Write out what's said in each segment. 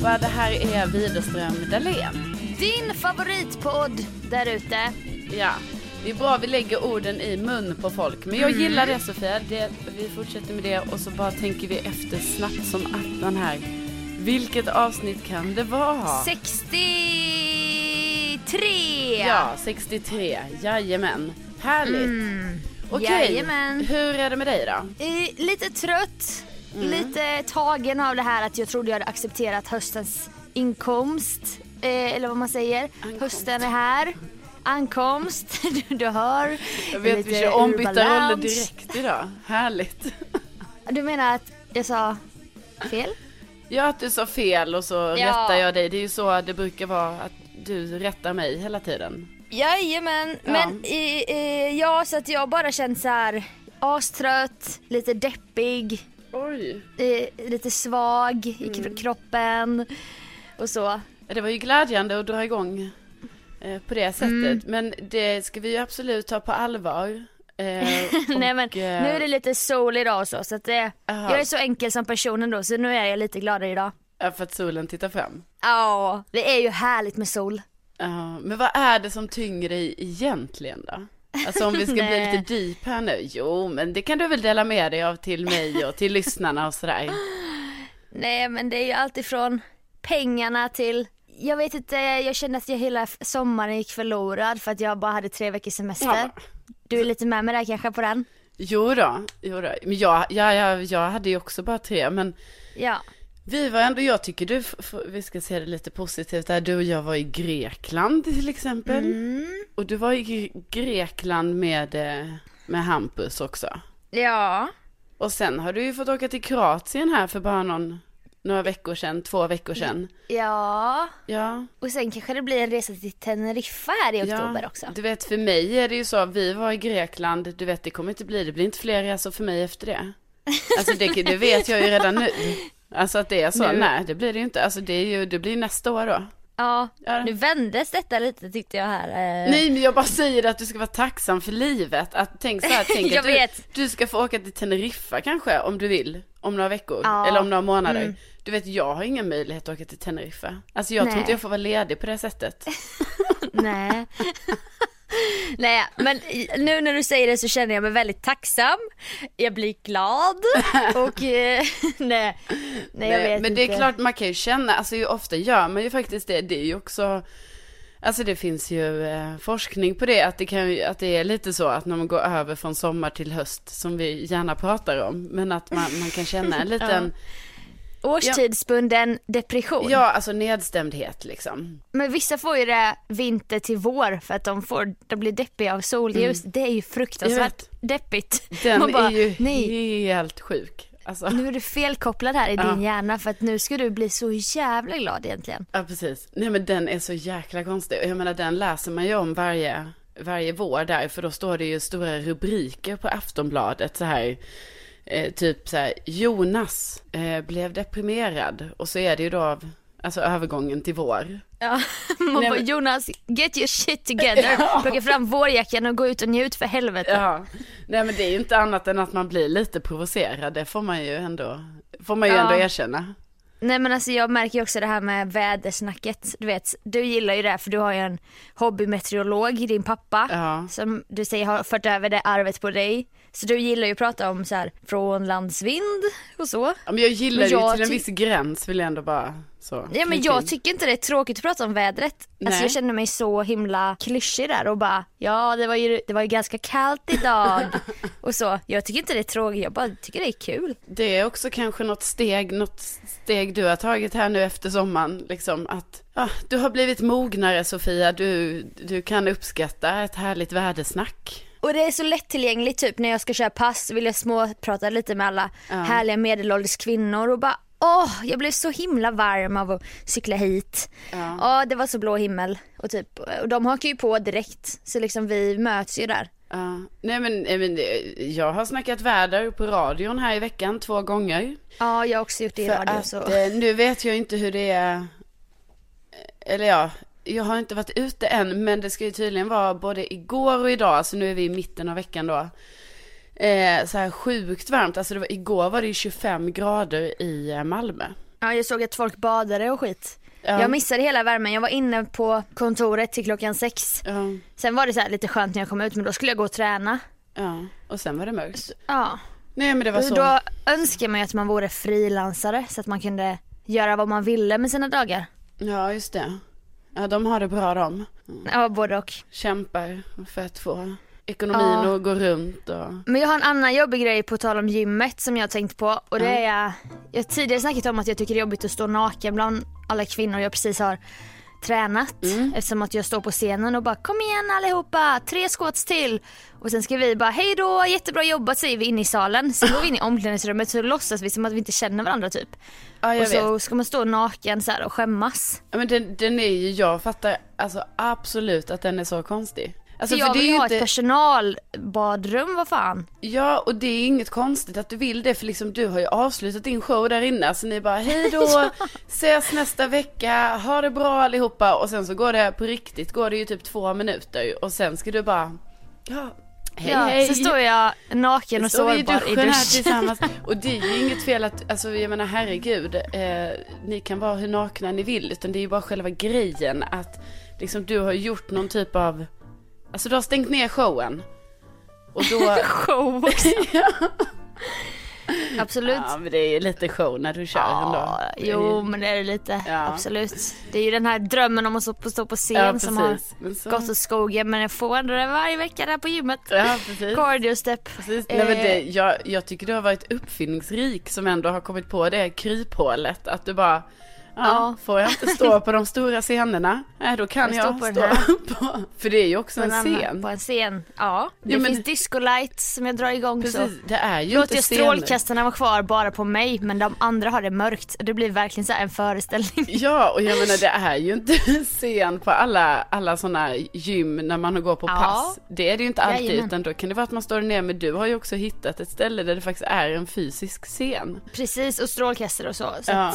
allihopa, det här är Widerström Dahlén. Din favoritpodd där ute. Ja, det är bra vi lägger orden i mun på folk. Men jag gillar det Sofia, det, vi fortsätter med det och så bara tänker vi efter snabbt som attan här. Vilket avsnitt kan det vara? 63! Ja, 63. Jajamän. Härligt. Mm. Okej, Jajamän. hur är det med dig då? Eh, lite trött, Mm. lite tagen av det här att jag trodde jag hade accepterat höstens inkomst. Eh, eller vad man säger. Hösten är här. Ankomst, du, du hör. Jag vet vi kör ombytta roller direkt idag. Härligt. Du menar att jag sa fel? Ja, att du sa fel och så Ja. rättar jag dig. Det är ju så det brukar vara att du rättar mig hela tiden. Jajamän, Ja. men eh, eh, ja så att jag bara känt så här astrött, lite deppig, Oj. eh, lite svag i Mm. kro- kroppen och så. Det var ju glädjande att dra igång eh, på det sättet. Mm. Men det ska vi ju absolut ta på allvar. Eh, Nej men och, nu eh, är det lite sol idag och så, så att det, jag är så enkel som person ändå så nu är jag lite gladare idag. ja, För att solen tittar fram. Ja, det är ju härligt med sol. Ja, men vad är det som tynger dig egentligen då? Alltså om vi ska bli lite deep här nu. Jo, men det kan du väl dela med dig av till mig och till lyssnarna och sådär. Nej men det är ju alltid från pengarna till jag vet inte, jag kände att jag hela sommaren gick förlorad för att jag bara hade tre veckors semester. Ja. Du är lite med mig där kanske på den? Jo då, jo då. Men jag, ja, ja, jag hade ju också bara tre, men Ja. Vi var ändå, jag tycker du, vi ska se det lite positivt där, du och jag var i Grekland till exempel. Mm. Och du var i Gre- Grekland med, eh, med Hampus också. Ja. Och sen har du ju fått åka till Kroatien här för bara någon, några veckor sedan, två veckor sedan. Ja. Ja. Och sen kanske det blir en resa till Teneriffa här i oktober också. Du vet för mig är det ju så, vi var i Grekland, du vet det kommer inte bli, det blir inte fler resor för mig efter det. Alltså det, det vet jag ju redan nu. Alltså att det är så, Nu. nej det blir det ju inte. Alltså det är ju, det blir nästa år då. Ja. Ja. Nu vändes detta lite tyckte jag här. eh. Nej men jag bara säger att du ska vara tacksam för livet. Att, tänk så här, tänk att du, du ska få åka till Teneriffa kanske om du vill. Om några veckor. Ja. Eller om några månader. Mm. Du vet jag har ingen möjlighet att åka till Teneriffa. Alltså jag tror Nej. inte jag får vara ledig på det sättet. Nej. Nej men nu när du säger det så känner jag mig väldigt tacksam. Jag blir glad och eh, nej, nej jag vet men inte. det är klart man kan ju känna, alltså ju ofta gör man ju faktiskt det. Det är ju också, alltså det finns ju eh, forskning på det, att det, kan, att det är lite så att när man går över från sommar till höst, som vi gärna pratar om, men att man, man kan känna en liten, Årstidsbunden depression. ja alltså nedstämdhet liksom. Men vissa får ju det vinter till vår för att de, får, de blir deppiga av solljus. Det är ju fruktansvärt deppigt. Mm. Den Man bara, är ju nej. helt sjuk. Alltså, Nu är du felkopplad här i Ja. din hjärna för att nu ska du bli så jävla glad egentligen. ja precis. Nej men den är så jäkla konstig. Jag menar den läser man ju om varje, varje vår där, för då står det ju stora rubriker på Aftonbladet så här. Eh, typ så här, Jonas eh, blev deprimerad. Och så är det ju då av, Alltså övergången till vår. Ja, man bara Jonas, get your shit together. Plocka fram vårjackan och gå ut och njut för helvete. Ja, nej men det är ju inte annat än att man blir lite provocerad, det får man ju ändå, får man ju Ja. ändå erkänna. Nej men alltså jag märker ju också det här med vädersnacket. Du vet, du gillar ju det för du har ju en hobbymeteorolog, din pappa. Ja. Som du säger har fört över det arvet på dig. Så du gillar ju att prata om så här frånlandsvind och så. Ja, men jag gillar Men det ju jag till en viss gräns vill jag ändå bara så. Ja men jag tycker inte det är tråkigt att prata om vädret. Alltså Nej. jag känner mig så himla klyschig där och bara ja det var ju, det var ju ganska kallt idag och så. Jag tycker inte det är tråkigt, jag bara tycker det är kul. Det är också kanske något steg, något steg du har tagit här nu efter sommaren, liksom att ja, du har blivit mognare Sofia, du, du kan uppskatta ett härligt vädersnack. Och det är så lättillgängligt typ när jag ska köra pass vill jag småprata lite med alla härliga medelålders kvinnor och bara Åh, jag blev så himla varm av att cykla hit. Ja. Ja, det var så blå himmel och typ, och de hakar ju på direkt. Så liksom vi möts ju där. Ja, nej men, men det- jag har snackat väder på radion här i veckan två gånger. Ja, jag har också gjort det i För radio att så. eh, nu vet jag inte hur det är, eller ja, jag har inte varit ute än, men det ska ju tydligen vara både igår och idag, så nu är vi i mitten av veckan då. Eh, så här sjukt varmt, alltså det var, igår var det ju 25 grader i eh, Malmö. Ja, jag såg att folk badade och skit. Ja. Jag missade hela värmen, jag var inne på kontoret till klockan sex. Ja, Sen var det så lite skönt när jag kom ut men då skulle jag gå och träna. ja, och sen var det mörkt. Ja. Nej men det var så. Då önskar man ju att man vore frilansare så att man kunde göra vad man ville med sina dagar. Ja just det. Ja de har det bra de. Ja, både och. Kämpar för att få ekonomin Ja. att gå runt och... Men jag har en annan jobbig grej på tal om gymmet som jag har tänkt på och det är, jag har tidigare snackat om att jag tycker det är jobbigt att stå naken bland alla kvinnor jag precis har tränat eftersom att jag står på scenen och bara kom igen allihopa, tre squats till och sen ska vi bara hej då, jättebra jobbat säger vi inne i salen. Sen går vi in i omklädningsrummet så låtsas vi som att vi inte känner varandra typ. Ja och så vet. ska man stå naken så och skämmas. Ja, men den, den är ju, jag fattar alltså absolut att den är så konstig. Alltså, för jag det är vill ju ha inte, ett personalbadrum, vad fan. Ja, och det är inget konstigt att du vill det, för liksom du har ju avslutat din show där inne, så ni bara hej då, ses nästa vecka, ha det bra allihopa, och sen så går det på riktigt, går det ju typ två minuter, och sen ska du bara, ja, hej ja, hej. Så står jag naken och sårbar i duschen här duschen. tillsammans. Och det är ju inget fel att, alltså jag menar herregud, eh, ni kan vara hur nakna ni vill, utan det är ju bara själva grejen att liksom du har gjort någon typ av, alltså du har stängt ner showen. Och då, Show också. Absolut. ja men det är ju lite show när du kör ändå. Ja, ju- jo men det är det lite. Ja. Absolut. Det är ju den här drömmen om att stå på, stå på scen Ja, som har så- gått åt skogen men jag får ändå det varje vecka där på gymmet. Ja, precis. Cardio step. Precis. Nej, men det, Eh, jag, jag tycker du har varit uppfinningsrik som ändå har kommit på det kryphålet. Att du bara, ja, Ja. får jag inte stå på de stora scenerna, nej då kan Jag jag, står på stå på, för det är ju också en en scen. På en scen. Ja. Det Jo, men- finns disco lights som jag drar igång så. Precis, det är ju Låter jag strålkastarna vara kvar bara på mig men de andra har det mörkt. Det blir verkligen så här en föreställning. Ja, och jag menar det är ju inte scen på alla, alla sådana gym när man går på Ja. pass. Det är det ju inte alltid, Jajamän. utan då kan det vara att man står ner, men du har ju också hittat ett ställe där det faktiskt är en fysisk scen. Precis och strålkastare och så. så Ja.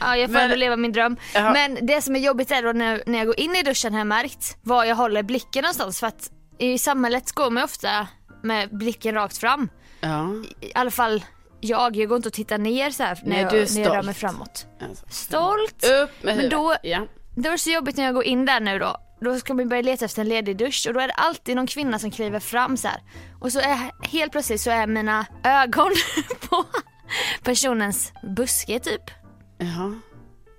Ja jag får Men- ändå leva min dröm. Ja. Men det som är jobbigt är då när, när jag går in i duschen har jag märkt var jag håller blicken någonstans för att i samhället går man ofta med blicken rakt fram. Ja, I alla fall jag, jag går inte och tittar ner så här när, Nej, jag, du är när jag rör mig framåt. alltså. Stolt! Upp med Men huvudet. då- Ja. Det var så jobbigt när jag går in där nu då. Då ska man börja leta efter en ledig dusch och då är det alltid någon kvinna som kliver fram så här. Och så är helt plötsligt så är mina ögon på personens buske typ. Jaha.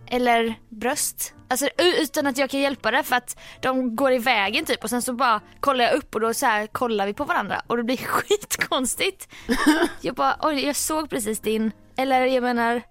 Eller bröst. Alltså utan att jag kan hjälpa det för att de går i vägen typ och sen så bara kollar jag upp och då så här kollar vi på varandra och det blir skitkonstigt. jag bara oj jag såg precis din, eller jag menar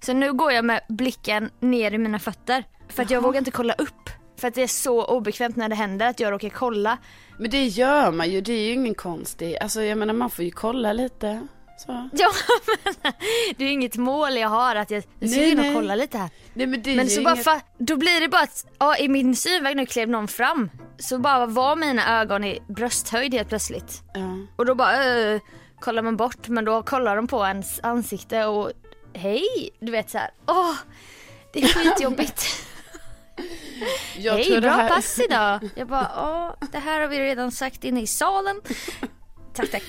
så nu går jag med blicken ner i mina fötter för att jag vågar inte kolla upp. För att det är så obekvämt när det händer att jag råkar kolla. Men det gör man ju, det är ju ingen konstig, alltså jag menar man får ju kolla lite. Så. Ja men det är ju inget mål jag har att jag, jag ska Nej, in och nej. kolla lite här. Nej men det Men så bara inget... då blir det bara att, ja, i min synväg nu klev någon fram. Så bara var mina ögon i brösthöjd helt plötsligt. Ja. Och då bara äh, kollar man bort men då kollar de på ens ansikte och hej, du vet så här. Åh, Det är skitjobbigt. Jag Hej, bra här- pass idag. Jag bara, åh, det här har vi redan sagt inne i salen. Tack, tack.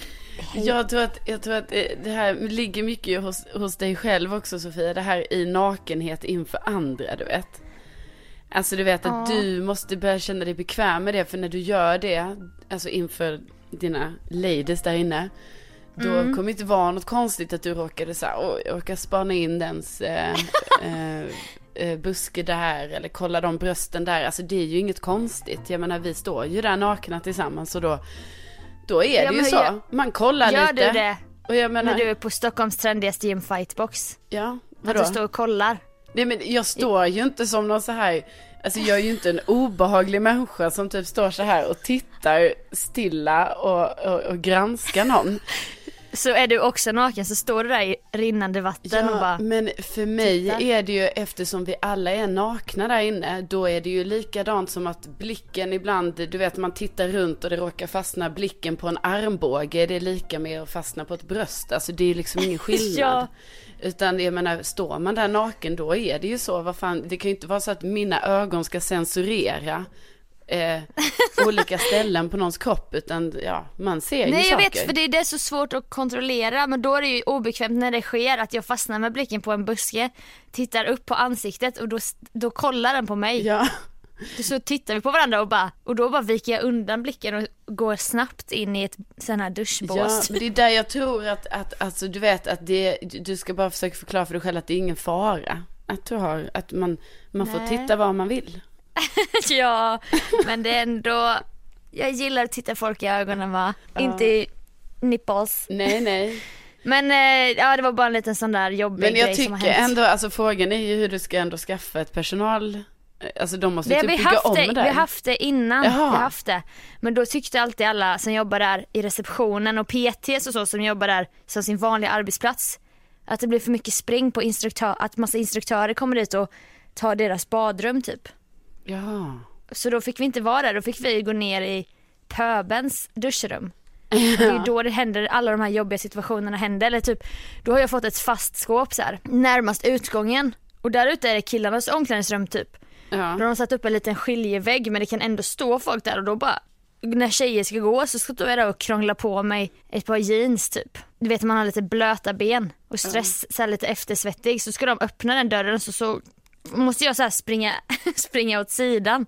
Jag tror att, jag tror att det det här ligger mycket hos, hos dig själv också Sofia. Det här i nakenhet inför andra, du vet. Alltså du vet att Ja. du måste börja känna dig bekväm med det. För när du gör det, alltså inför dina ladies där inne. Då Mm. kommer det inte vara något konstigt att du råkade så här, "Oj, jag råkar spana in dens eh, eh, eh, buske där eller kolla de brösten där. Alltså det är ju inget konstigt. Jag menar vi står ju där nakna tillsammans och då, då är Ja, det ju så. gör- Man kollar Gör lite. du det Och jag menar, när du är på Stockholms trendigaste gym fightbox? ja, Att vadå? du står och kollar? Nej men jag står ju inte som någon så här, alltså jag är ju inte en obehaglig människa som typ står så här och tittar stilla och, och, och granskar någon. Så är du också naken så står du där i rinnande vatten och Ja, bara, men för mig tittar. är det ju eftersom vi alla är nakna där inne, då är det ju likadant som att blicken ibland, du vet man tittar runt och det råkar fastna blicken på en armbåge, det är lika med att fastna på ett bröst, alltså det är ju liksom ingen skillnad. Ja. Utan jag menar, står man där naken då är det ju så, vad fan, det kan ju inte vara så att mina ögon ska censurera eh, olika ställen på någons kropp, utan ja, man ser ju Nej jag saker. vet för det, det är så svårt att kontrollera men då är det ju obekvämt när det sker att jag fastnar med blicken på en buske, tittar upp på ansiktet och då, då kollar den på mig. Ja. Så tittar vi på varandra och bara, och då bara viker jag undan blicken och går snabbt in i ett sån här Ja, duschbås. men det är där jag tror att, att alltså, du vet att det, du ska bara försöka förklara för dig själv att det är ingen fara. Att du har, att man, man får Nej. titta var man vill. ja, men det är ändå, jag gillar att titta folk i ögonen va, inte i nipples. Nej, nej. Men eh, ja det var bara en liten sån där jobbig Men jag grej som har tycker hänt. ändå, alltså frågan är ju hur du ska ändå skaffa ett personal, alltså de måste Det ju typ vi bygga haft om det, det vi har haft det innan. Jaha. Vi haft det. Men då tyckte alltid alla som jobbar där i receptionen och PTs och så som jobbar där som sin vanliga arbetsplats. Att det blir för mycket spring på instruktör, att massa instruktörer kommer dit och tar deras badrum typ. Ja. Så då fick vi inte vara där, då fick vi gå ner i pöbens duschrum. Och det är då det händer, alla de här jobbiga situationerna händer. Eller typ, då har jag fått ett fast skåp så här, närmast utgången. Och där ute är det killarnas omklädningsrum typ. Ja. Då har de satt upp en liten skiljevägg men det kan ändå stå folk där och då bara när tjejer ska gå så står jag där och krånglar på mig ett par jeans typ. Du vet man har lite blöta ben och stress, så här lite eftersvettig så ska de öppna den dörren så, så måste jag så springa, springa åt sidan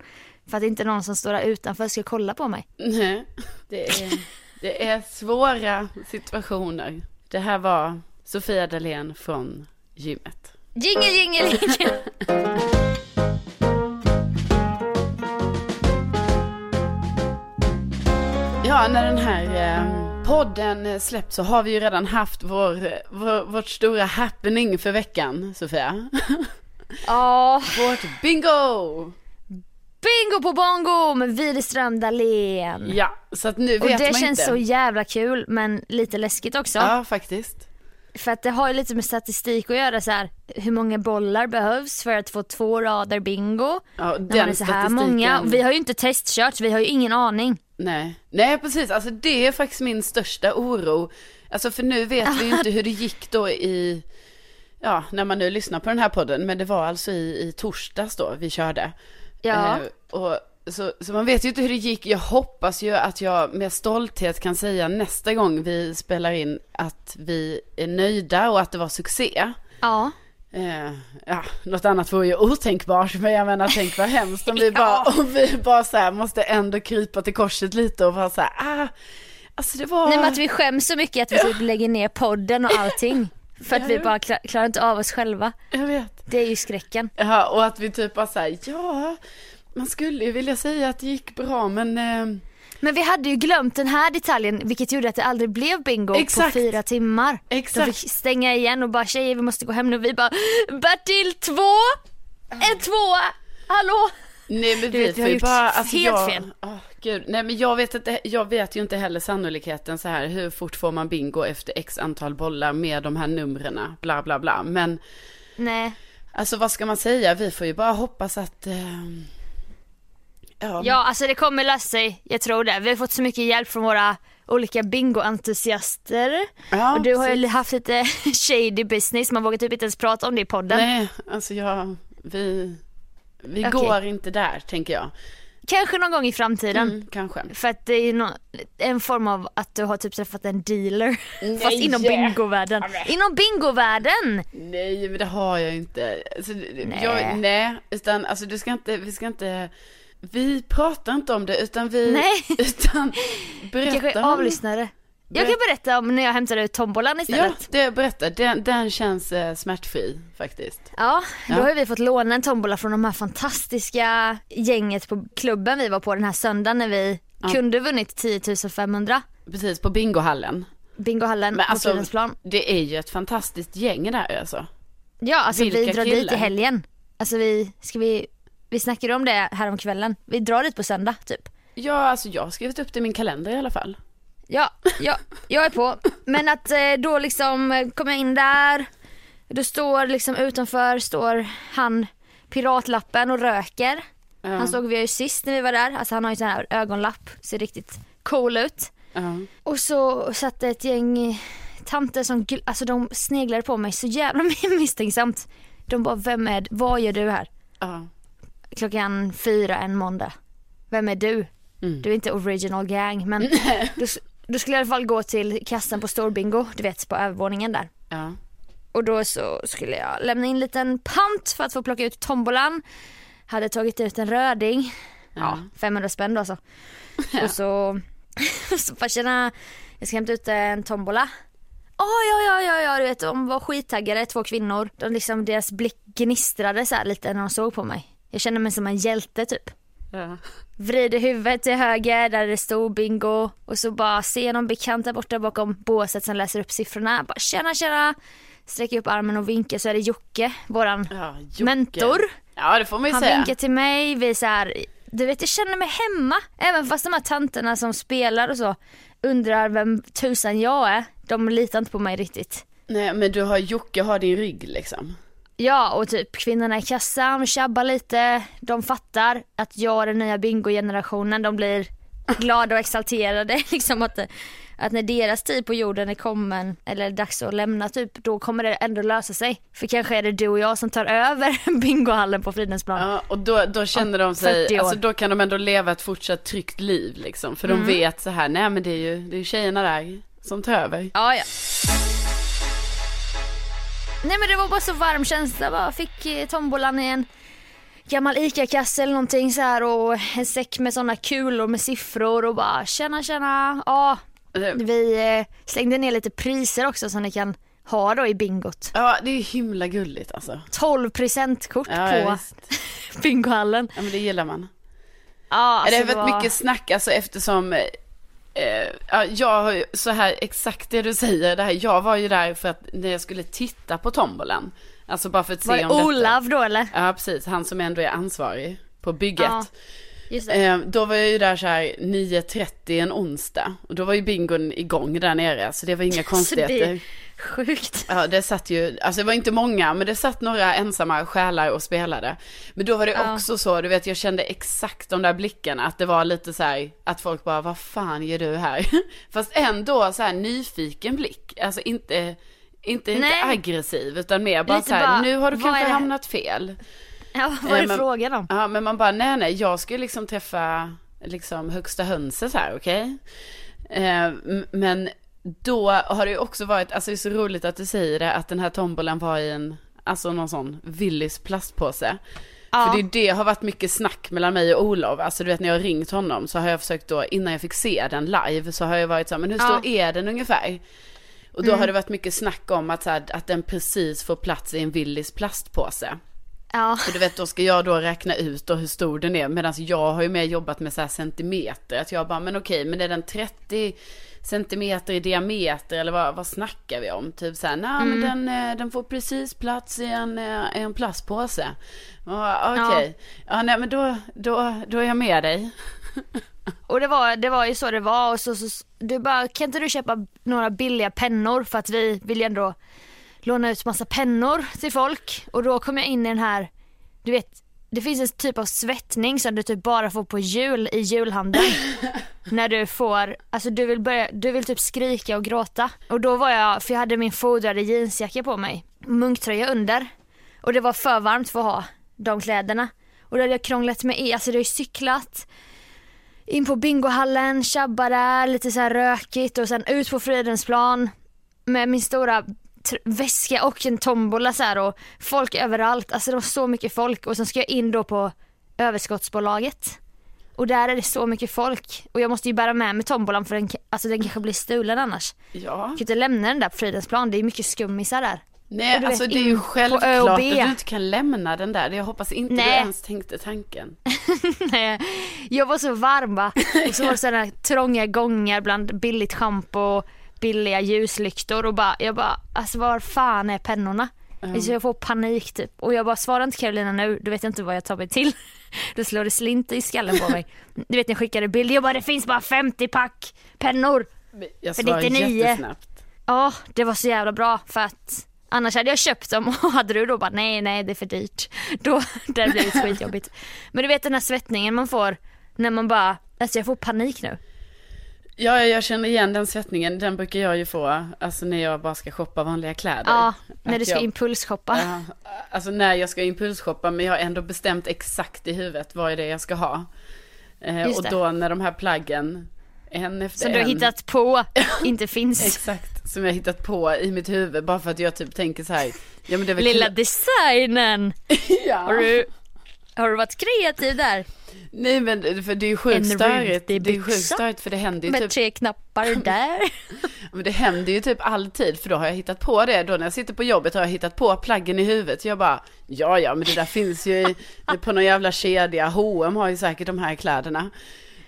för att inte någon som står där utanför ska kolla på mig. Nej, det är, det är svåra situationer. Det här var Sofia Dalén från gymmet. Jingel, jingel, jingel. Ja, när den här eh, podden släpps så har vi ju redan haft vår, vår, vårt stora happening för veckan, Sofia. Ja, Vårt bingo! bingo på bongo med Widerström Dahlén. Ja, så att nu Och vet det man känns inte. så jävla kul men lite läskigt också. Ja, faktiskt. För att det har ju lite med statistik att göra så här. Hur många bollar behövs för att få två rader bingo? Ja, När man den är så här statistiken. många. Och vi har ju inte testkört, vi har ju ingen aning. Nej. Nej, precis. Alltså det är faktiskt min största oro. Alltså för nu vet vi ju inte hur det gick då i, ja, när man nu lyssnar på den här podden. Men det var alltså i, i torsdags då vi körde. Ja. Eh, och, så, så man vet ju inte hur det gick. Jag hoppas ju att jag med stolthet kan säga nästa gång vi spelar in att vi är nöjda och att det var succé. Ja. Eh, ja, något annat vore ju otänkbart, men jag menar tänk vad hemskt om vi bara, om vi bara så här måste ändå krypa till korset lite och bara så här, ah, alltså det var... Nej men att vi skäms så mycket att vi typ lägger ner podden och allting. För att vi bara klar, klarar inte av oss själva. Jag vet. Det är ju skräcken. Ja, och att vi typ bara här, ja, man skulle ju vilja säga att det gick bra, men eh, Men vi hade ju glömt den här detaljen vilket gjorde att det aldrig blev bingo Exakt. på fyra timmar. Exakt. De fick stänga igen och bara tjejer vi måste gå hem nu. Vi bara Bertil två! En tvåa! Hallå! Nej men Du vi vet, får ju bara, alltså helt jag, fel. åh, gud, nej men jag vet inte, jag vet ju inte heller sannolikheten så här, hur fort får man bingo efter x antal bollar med de här numren, bla bla bla, men Nej. Alltså vad ska man säga? Vi får ju bara hoppas att... Eh, ja. Ja alltså det kommer lösa sig, jag tror det. Vi har fått så mycket hjälp från våra olika bingoentusiaster. Ja, och du har ju precis. haft lite shady business, man vågar typ inte ens prata om det i podden. Nej, alltså jag Vi, vi Okej. går inte där, tänker jag. Kanske någon gång i framtiden. Mm, kanske. För att det är nå- en form av att du har typ träffat en dealer. Fast Nej. inom bingovärlden. Inom bingovärlden! Nej, men det har jag inte. Alltså, nej. Jag, nej, utan alltså du ska inte, vi ska inte, vi pratar inte om det utan vi, Nej. utan Kanske berätta är om- avlyssnare. Jag kan berätta om när jag hämtade ut tombolan Ja, istället. det berätta. Den, den känns eh, smärtfri faktiskt. Ja, då Ja. har vi fått låna en tombola från de här fantastiska gänget på klubben vi var på den här söndagen när vi kunde vunnit 10 500 Precis, på bingohallen. bingohallen Men på alltså, Fridhemsplan. det är ju ett fantastiskt gäng där alltså. Ja, alltså vi vilka drar dit killar. i helgen. Alltså vi, ska vi, vi snackade om det här om kvällen. Vi drar dit på söndag typ. Ja, alltså jag har skrivit upp det i min kalender i alla fall. Ja, ja, jag är på. Men att eh, då liksom eh, kom jag in där. Då står liksom utanför står han piratlappen och röker. Ja. Han såg vi ju sist när vi var där. Alltså han har ju sån här ögonlapp. Ser riktigt cool ut. Ja. Och så satt ett gäng tanter som, alltså de sneglade på mig så jävla misstänksamt. De bara, vem är, vad gör du här? Ja. Klockan fyra en måndag. Vem är du? Mm. Du är inte original gang men då, då skulle i alla fall gå till kassan på Storbingo, du vet på övervåningen där. Ja. Och då så skulle jag lämna in en liten pant för att få plocka ut tombolan. Hade tagit ut en röding. Ja, 500 spänn då alltså. Och så, så bara tjena, jag ska hämta ut en tombola. Ja, ja, ja, ja, ja, du vet de var skittaggade, två kvinnor. De liksom, deras blick gnistrade så lite när de såg på mig. Jag kände mig som en hjälte typ. Ja. Vrider huvudet till höger där det stod bingo och så bara ser någon bekant där borta bakom båset som läser upp siffrorna. Bara tjena tjena. Sträcker upp armen och vinkar så är det Jocke, våran Ja, Jocke. mentor. Ja, det får man ju Han säga. vinkar till mig, vi så här, du vet jag känner mig hemma. Även fast de här tanterna som spelar och så undrar vem tusan jag är. De litar inte på mig riktigt. Nej, men du har Jocke har din rygg liksom. Ja och typ kvinnorna i kassan tjabbar lite. De fattar att jag är den nya bingo-generationen. De blir glada och exalterade liksom att, att när deras tid på jorden är kommen eller dags att lämna typ då kommer det ändå lösa sig. För kanske är det du och jag som tar över bingohallen på Fridhemsplan. Ja, och då, då känner de sig, 40 år. alltså då kan de ändå leva ett fortsatt tryggt liv liksom. För Mm. de vet så här, nej men det är ju, det är ju tjejerna där som tar över. Ja, ja. Nej men det var bara så varm känsla bara. Fick eh, tombolan i en gammal ICA-kasse eller någonting så här och en säck med sådana kulor med siffror och bara tjena tjena. Ja, vi eh, slängde ner lite priser också som ni kan ha då i bingot. Ja, det är himla gulligt alltså. 12 presentkort Ja, på ja, bingohallen. Ja, men det gillar man. Ja, alltså, det har varit var- mycket snack alltså eftersom eh, ja, ju så här exakt det du säger, det här, jag var ju där för att när jag skulle titta på tombolan. Alltså bara för att se Var det om detta. Olav då eller? Ja precis, han som ändå är ansvarig på bygget. Ja. Eh, då var jag ju där så här 9.30 en onsdag. Och då var ju bingon igång där nere, så det var inga Så det konstigheter. är sjukt. Ja, det satt ju, alltså det var inte många, men det satt några ensamma själar och spelade. Men då var det Ja. också så, du vet, jag kände exakt de där blickarna, att det var lite så här, att folk bara, vad fan gör du här? Fast ändå så här nyfiken blick, alltså inte, inte, inte aggressiv, utan mer bara Lite så här, bara, nu har du kanske hamnat fel. Ja, vad är Eh, men- frågan om? Ja, men man bara, nej, nej, jag ska ju liksom träffa liksom högsta hönset här, okej? Eh, m- men då har det ju också varit, alltså det är så roligt att du säger det, att den här tombolan var i en, alltså någon sån Willys plastpåse. Ja. För det, det har varit mycket snack mellan mig och Olof, alltså du vet när jag har ringt honom så har jag försökt då, innan jag fick se den live, så har jag varit så här, men hur Ja. stor är den ungefär? Och då har det varit mycket snack om att, så här, att den precis får plats i en Willys plastpåse. Ja. För du vet, då ska jag då räkna ut då hur stor den är. Medan jag har ju mer jobbat med så här centimeter. Att jag bara, men okej, men är den 30 centimeter i diameter eller vad, vad snackar vi om? Typ så här, nej men den, eh, den får precis plats i en, eh, en plastpåse. Ja, Okej, ja. nej men då, då, då är jag med dig. Och det var, det var ju så det var och så, så du bara, kan inte du köpa några billiga pennor för att vi vill ju ändå låna ut massa pennor till folk och då kom jag in i den här, du vet det finns en typ av svettning som du typ bara får på jul i julhandeln. när du får, alltså du vill börja, du vill typ skrika och gråta. Och då var jag, för jag hade min fodrade jeansjacka på mig, munktröja under. Och det var för varmt för att ha de kläderna. Och då hade jag krånglat mig i, alltså det har ju cyklat in på bingohallen, tjabba där, lite så här rökigt och sen ut på Fridhemsplan med min stora väska och en tombola så här och folk överallt. Alltså det var så mycket folk och sen ska jag in då på överskottsbolaget. Och där är det så mycket folk och jag måste ju bära med mig tombolan för den, alltså den kanske blir stulen annars. Ja. Jag kan inte lämna den där på Fridhemsplan, det är mycket skummisar där. Nej, du alltså vet, det är ju självklart att du inte kan lämna den där. Jag hoppas inte du Nej. ens tänkte tanken. Nej, jag var så varm va. Och så var det sådana trånga gångar bland billigt schampo och billiga ljuslyktor och bara, jag bara, alltså var fan är pennorna? Så jag får panik typ. Och jag bara, svara inte Carolina nu, du vet jag inte vad jag tar mig till. Då slår det slint i skallen på mig. Du vet när jag skickade bild, jag bara, det finns bara 50 pack pennor. Jag För svarar 99. jättesnabbt. Ja, det var så jävla bra för att annars hade jag köpt dem och hade du då bara nej, nej det är för dyrt. Då, det blir det skitjobbigt. Men du vet den här svettningen man får när man bara, alltså jag får panik nu. Ja, jag känner igen den svettningen. Den brukar jag ju få, alltså när jag bara ska shoppa vanliga kläder. Ja, när du ska jag- impulsshoppa. Ja, alltså när jag ska impulsshoppa, men jag har ändå bestämt exakt i huvudet vad är det jag ska ha. Eh, Just och det. då när de här plaggen, en efter Som en. du har hittat på, inte finns. Exakt, som jag har hittat på i mitt huvud, bara för att jag typ tänker så här, ja men det är väl Lilla designen. ja. Har du, har du varit kreativ där? Nej men för det är ju sjukt störigt, det är ju sjukt störigt för det händer ju Med typ tre knappar där. Men det händer ju typ alltid, för då har jag hittat på det. Då när jag sitter på jobbet har jag hittat på plaggen i huvudet. Jag bara, ja ja, men det där finns ju i, på någon jävla kedja. H&M har ju säkert de här kläderna.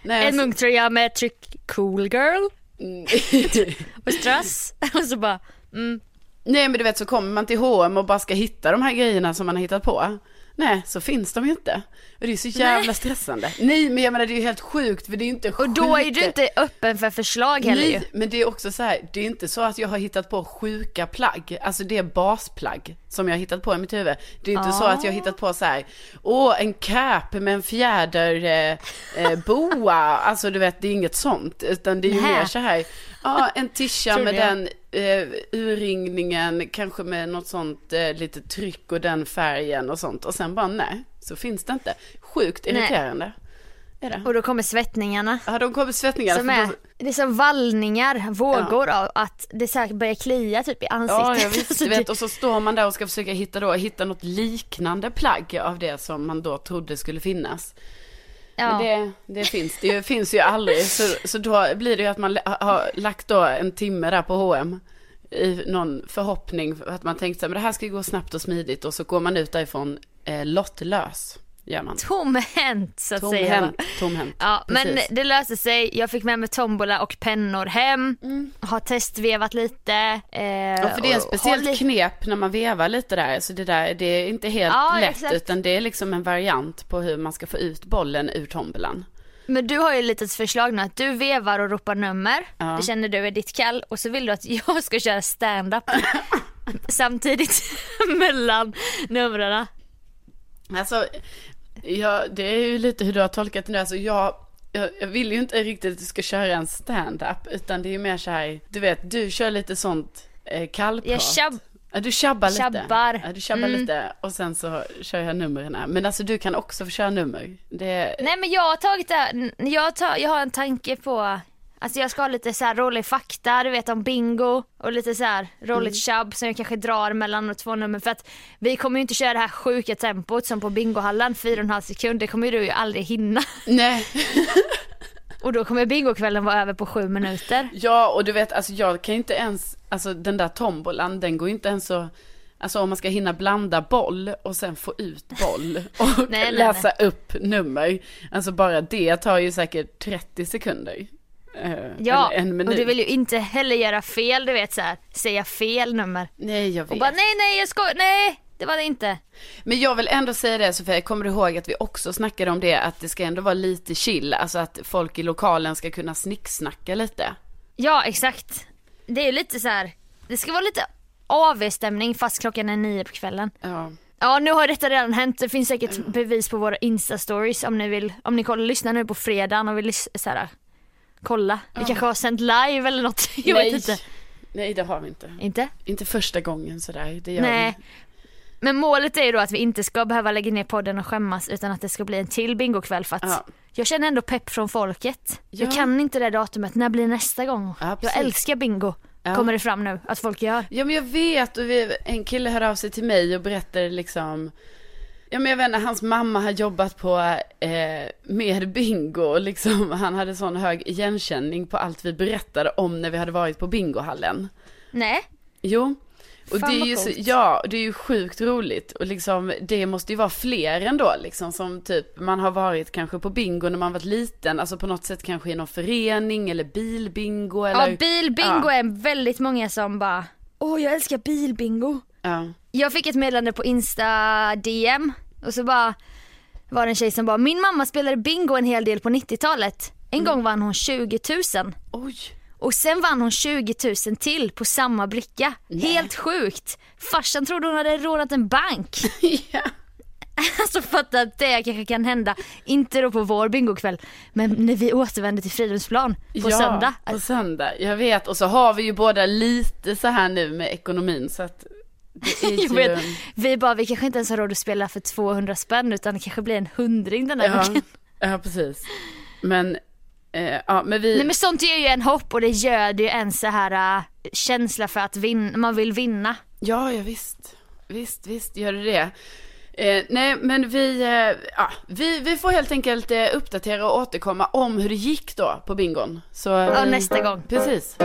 Nej, En munktröja med tryck cool girl och strass. Och så bara, mm, Nej men du vet så kommer man till H&M och bara ska hitta de här grejerna som man har hittat på. Nej, så finns de ju inte. Och det är så jävla Nej. stressande. Nej, men jag menar det är ju helt sjukt för det är ju inte och då är du inte öppen för förslag heller ju. Nej, men det är också så här, det är inte så att jag har hittat på sjuka plagg. Alltså det är basplagg som jag har hittat på i mitt huvud. Det är inte så att jag har hittat på så här, åh en cap med en fjäder eh, eh, boa. Alltså du vet, det är inget sånt. Utan det är ju mer så här, ja en tisha med den eh, urringningen, kanske med något sånt eh, lite tryck och den färgen och sånt. Och sen bara nej, så finns det inte. Sjukt Nej. irriterande. Det? Och då kommer svettningarna. Ja, de kommer svettningar. Som är, det är som vallningar, vågor av att det här börjar klia typ i ansiktet. Ja, visst, du vet, och så står man där och ska försöka hitta, då, hitta något liknande plagg av det som man då trodde skulle finnas ja. Det, det finns det ju, finns ju aldrig, så, så då blir det ju att man har lagt då en timme där på H&M i någon förhoppning att man tänkte att det här ska gå snabbt och smidigt. Och så går man ut därifrån eh, lottlös, gör man. Tomhänt så att säga. va? Tomhänt. Ja, men det löste sig. Jag fick med mig tombola och pennor hem. Har testvevat lite. Eh, Mm. Ja, för det är en speciellt knep när man vevar lite där. Så det där, det är inte helt Ja, lätt, exakt. utan det är liksom en variant på hur man ska få ut bollen ur tombolan. Men du har ju ett litet förslag nu att du vevar och ropar nummer. Ja. Det känner du är ditt kall. Och så vill du att jag ska köra stand-up samtidigt mellan numren. Alltså, ja, det är ju lite hur du har tolkat det nu. Alltså, jag, jag, vill ju inte riktigt att du ska köra en stand-up, utan det är ju mer så här, du vet, du kör lite sånt eh, kallprat. Jag tjabb... Ja, du tjabbar lite. Tjabbar. Ja, du tjabbar Mm. lite och sen så kör jag numren. Men alltså du kan också få köra nummer. Det, Nej men jag har tagit det jag, tar, jag har en tanke på Alltså jag ska ha lite så här rolig fakta, du vet om bingo och lite så här roligt tjabb som jag kanske drar mellan två nummer för att vi kommer ju inte köra det här sjuka tempot som på bingohallen, 4,5 sekund, det kommer ju du ju aldrig hinna. nej. Och då kommer bingokvällen vara över på sju minuter. Ja, och du vet, alltså jag kan ju inte ens, alltså den där tombolan, den går ju inte ens så, alltså om man ska hinna blanda boll och sen få ut boll och Nej, nej, läsa upp nummer, alltså bara det tar ju säkert 30 sekunder. Eh, Ja, en och du vill ju inte heller göra fel, du vet så här, säga fel nummer. Nej, jag vet. Och bara nej nej jag ska, nej det var det inte. Men jag vill ändå säga det Sofia, kommer du ihåg att vi också snackade om det, att det ska ändå vara lite chill, alltså att folk i lokalen ska kunna snicksnacka lite. Ja exakt. Det är ju lite så här. det ska vara lite AV-stämning fast klockan är nio på kvällen. Ja. Ja nu har detta redan hänt, det finns säkert bevis på våra instastories om ni vill, om ni kollar, lyssnar nu på fredagen och vill så här, kolla. Vi kanske har sänt live eller något, jag Nej. vet inte. Nej, det har vi inte. Inte? Inte första gången sådär, det gör Nej. vi. Men målet är ju då att vi inte ska behöva lägga ner podden och skämmas utan att det ska bli en till bingokväll för att Ja. jag känner ändå pepp från folket. Jag Ja. kan inte det datumet, när blir nästa gång? Ja, jag älskar bingo, Ja. kommer det fram nu att folk gör. Ja men jag vet och vi, en kille hörde av sig till mig och berättade liksom Ja men jag vet inte, hans mamma har jobbat på eh, med bingo och liksom han hade sån hög igenkänning på allt vi berättade om när vi hade varit på bingohallen. Nej, Jo. Och Fan, det är vad ju så, ja, det är ju sjukt roligt och liksom det måste ju vara fler ändå liksom som typ man har varit kanske på bingo när man varit liten, alltså på något sätt kanske i någon förening eller bilbingo eller ja bilbingo är väldigt många som bara, åh jag älskar bilbingo. Ja. Jag fick ett meddelande på Insta DM och så bara var det en tjej som bara, min mamma spelade bingo en hel del på 90-talet. En Mm. gång vann hon 20 000 Oj. och sen vann hon 20 000 till på samma bricka. Helt sjukt. Farsan trodde hon hade rånat en bank. ja. Alltså fatta att det kanske kan hända, inte då på vår bingokväll, men när vi återvänder till Fridhemsplan på ja, söndag. på söndag. Jag vet, och så har vi ju båda lite så här nu med ekonomin så att ju... Vet, vi bara, vi kanske inte ens har råd att spela för 200 spänn utan det kanske blir en hundring den här ja, gången. ja, precis. Men, eh, ja, men vi... Nej men sånt ger ju en hopp och det göder ju en så här äh, känsla för att vin- man vill vinna. Ja, ja visst. Visst, visst gör det det. Eh, nej, men vi, eh, ja, vi, vi får helt enkelt eh, uppdatera och återkomma om hur det gick då på bingon. Så, Ja, vi- nästa gång. Precis.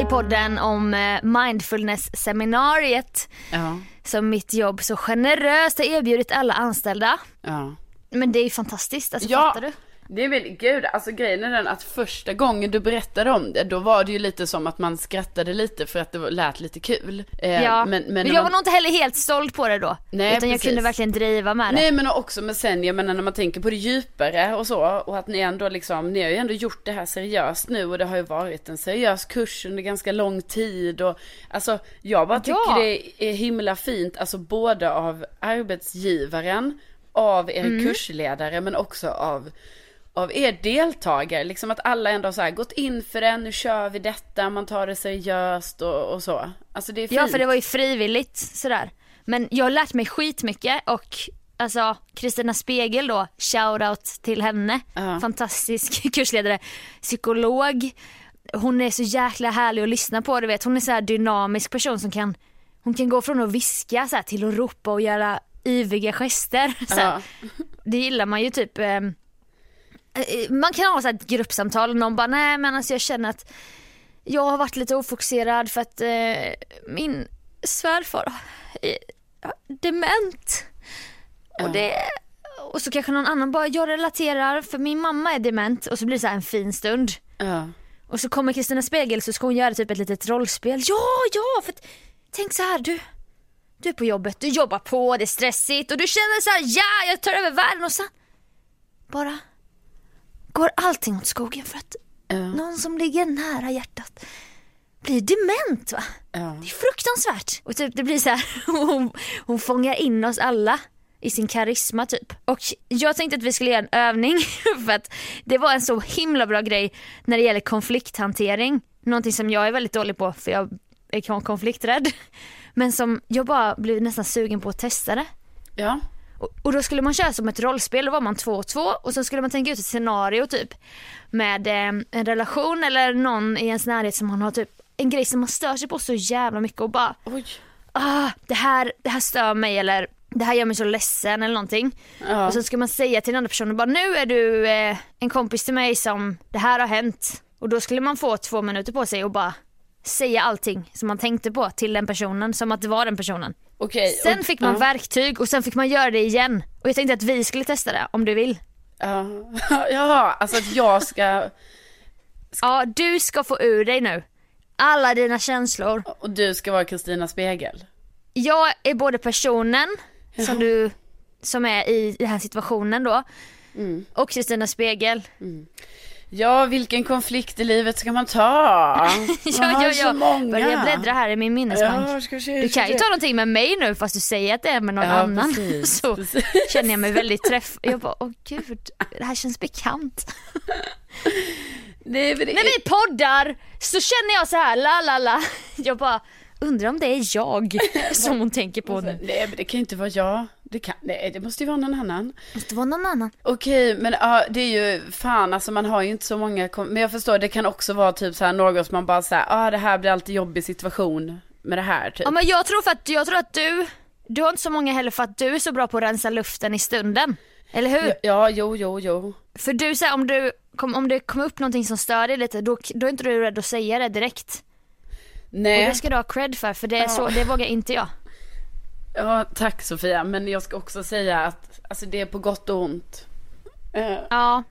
I podden om eh, mindfulness-seminariet Ja, som mitt jobb så generöst har erbjudit alla anställda. ja. Men det är ju fantastiskt, alltså Ja. fattar du? Det är väl, gud, alltså grejen är den att första gången du berättade om det, då var det ju lite som att man skrattade lite för att det lät lite kul. Eh, Ja, men, men, men jag man- var nog inte heller helt stolt på det då. Nej, utan jag precis. kunde verkligen driva med det. Nej men också men sen, jag menar när man tänker på det djupare och så och att ni ändå liksom, ni har ju ändå gjort det här seriöst nu och det har ju varit en seriös kurs under ganska lång tid och alltså jag bara tycker Ja. det är himla fint, alltså både av arbetsgivaren, av er Mm. kursledare men också av av er deltagare, liksom att alla ändå har så här gått in för det, nu kör vi detta, man tar det seriöst och, och så. Alltså det är fint. Ja för det var ju frivilligt sådär. Men jag har lärt mig skitmycket och alltså Kristina Spegel då, shoutout till henne. Ja. Fantastisk kursledare, psykolog. Hon är så jäkla härlig att lyssna på du vet. Hon är så här dynamisk person som kan, hon kan gå från att viska så här, till att ropa och göra yviga gester. Så här. Ja. Det gillar man ju typ. eh, man kan ha så ett gruppsamtal och någon bara nej men alltså jag känner att jag har varit lite ofokuserad för att eh, min svärfar är dement. Och, det, och så kanske någon annan bara, jag relaterar för min mamma är dement och så blir det så här en fin stund. Ja. Och så kommer Kristina Spegel så ska hon göra typ ett litet rollspel. Ja, ja, för att, tänk så här du. Du är på jobbet, du jobbar på, det är stressigt och du känner så här, ja jag tar över världen och sen bara går allting åt skogen för att Ja. någon som ligger nära hjärtat blir dement va? Ja. Det är fruktansvärt. Och typ det blir så här, hon, hon fångar in oss alla i sin karisma typ. Och jag tänkte att vi skulle göra en övning för att det var en så himla bra grej när det gäller konflikthantering. Någonting som jag är väldigt dålig på för jag är kon- konflikträdd. Men som jag bara blev nästan sugen på att testa det. Ja. Och, då skulle man köra som ett rollspel, då var man två och två och så skulle man tänka ut ett scenario typ med eh, en relation eller någon i ens närhet som man har typ en grej som man stör sig på så jävla mycket och bara Oj. ah, det här, det här stör mig eller det här gör mig så ledsen eller någonting. Ja. Och så ska man säga till den andra personen bara nu är du eh, en kompis till mig som det här har hänt. Och då skulle man få två minuter på sig och bara säga allting som man tänkte på till den personen som att det var den personen. Okej. Sen och- fick man ja. verktyg och sen fick man göra det igen. Och jag tänkte att vi skulle testa det om du vill. Ja, Jaha, alltså att jag ska, Ja, du ska få ur dig nu alla dina känslor. och du ska vara Kristina Spegel. Jag är både personen som du som är i den här situationen då Mm. och Kristina Spegel. Ja, vilken konflikt i livet ska man ta? Man Ja, ja, ja. många. Börjar bläddra här i min minnesbank. Ja, ska vi se, Du ska kan ju ta någonting med mig nu fast du säger att det är med någon Ja, annan. precis, Så precis. känner jag mig väldigt träff. Jag bara, åh gud, det här känns bekant. Men det När vi poddar så känner jag så här, la la la. Jag bara, undrar om det är jag som hon tänker på nu. Nej, men det kan inte vara jag. Det kan, nej, det måste ju vara någon annan. Måste vara någon annan. Okej, men ja, det är ju fan alltså man har ju inte så många, men jag förstår det kan också vara typ så här något som man bara säger, ah det här blir alltid jobbig situation med det här typ. Ja men jag tror för att, jag tror att du, du har inte så många heller för att du är så bra på att rensa luften i stunden. Eller hur? Ja, ja, jo, jo, jo. För du säger om du, kom, om det kommer upp någonting som stör dig lite, då, då är inte du rädd att säga det direkt. Och Nej, det ska du ha cred för, för det, Ja. så, det vågar inte jag. ja tack Sofia, men jag ska också säga att alltså det är på gott och ont. Eh, Ja,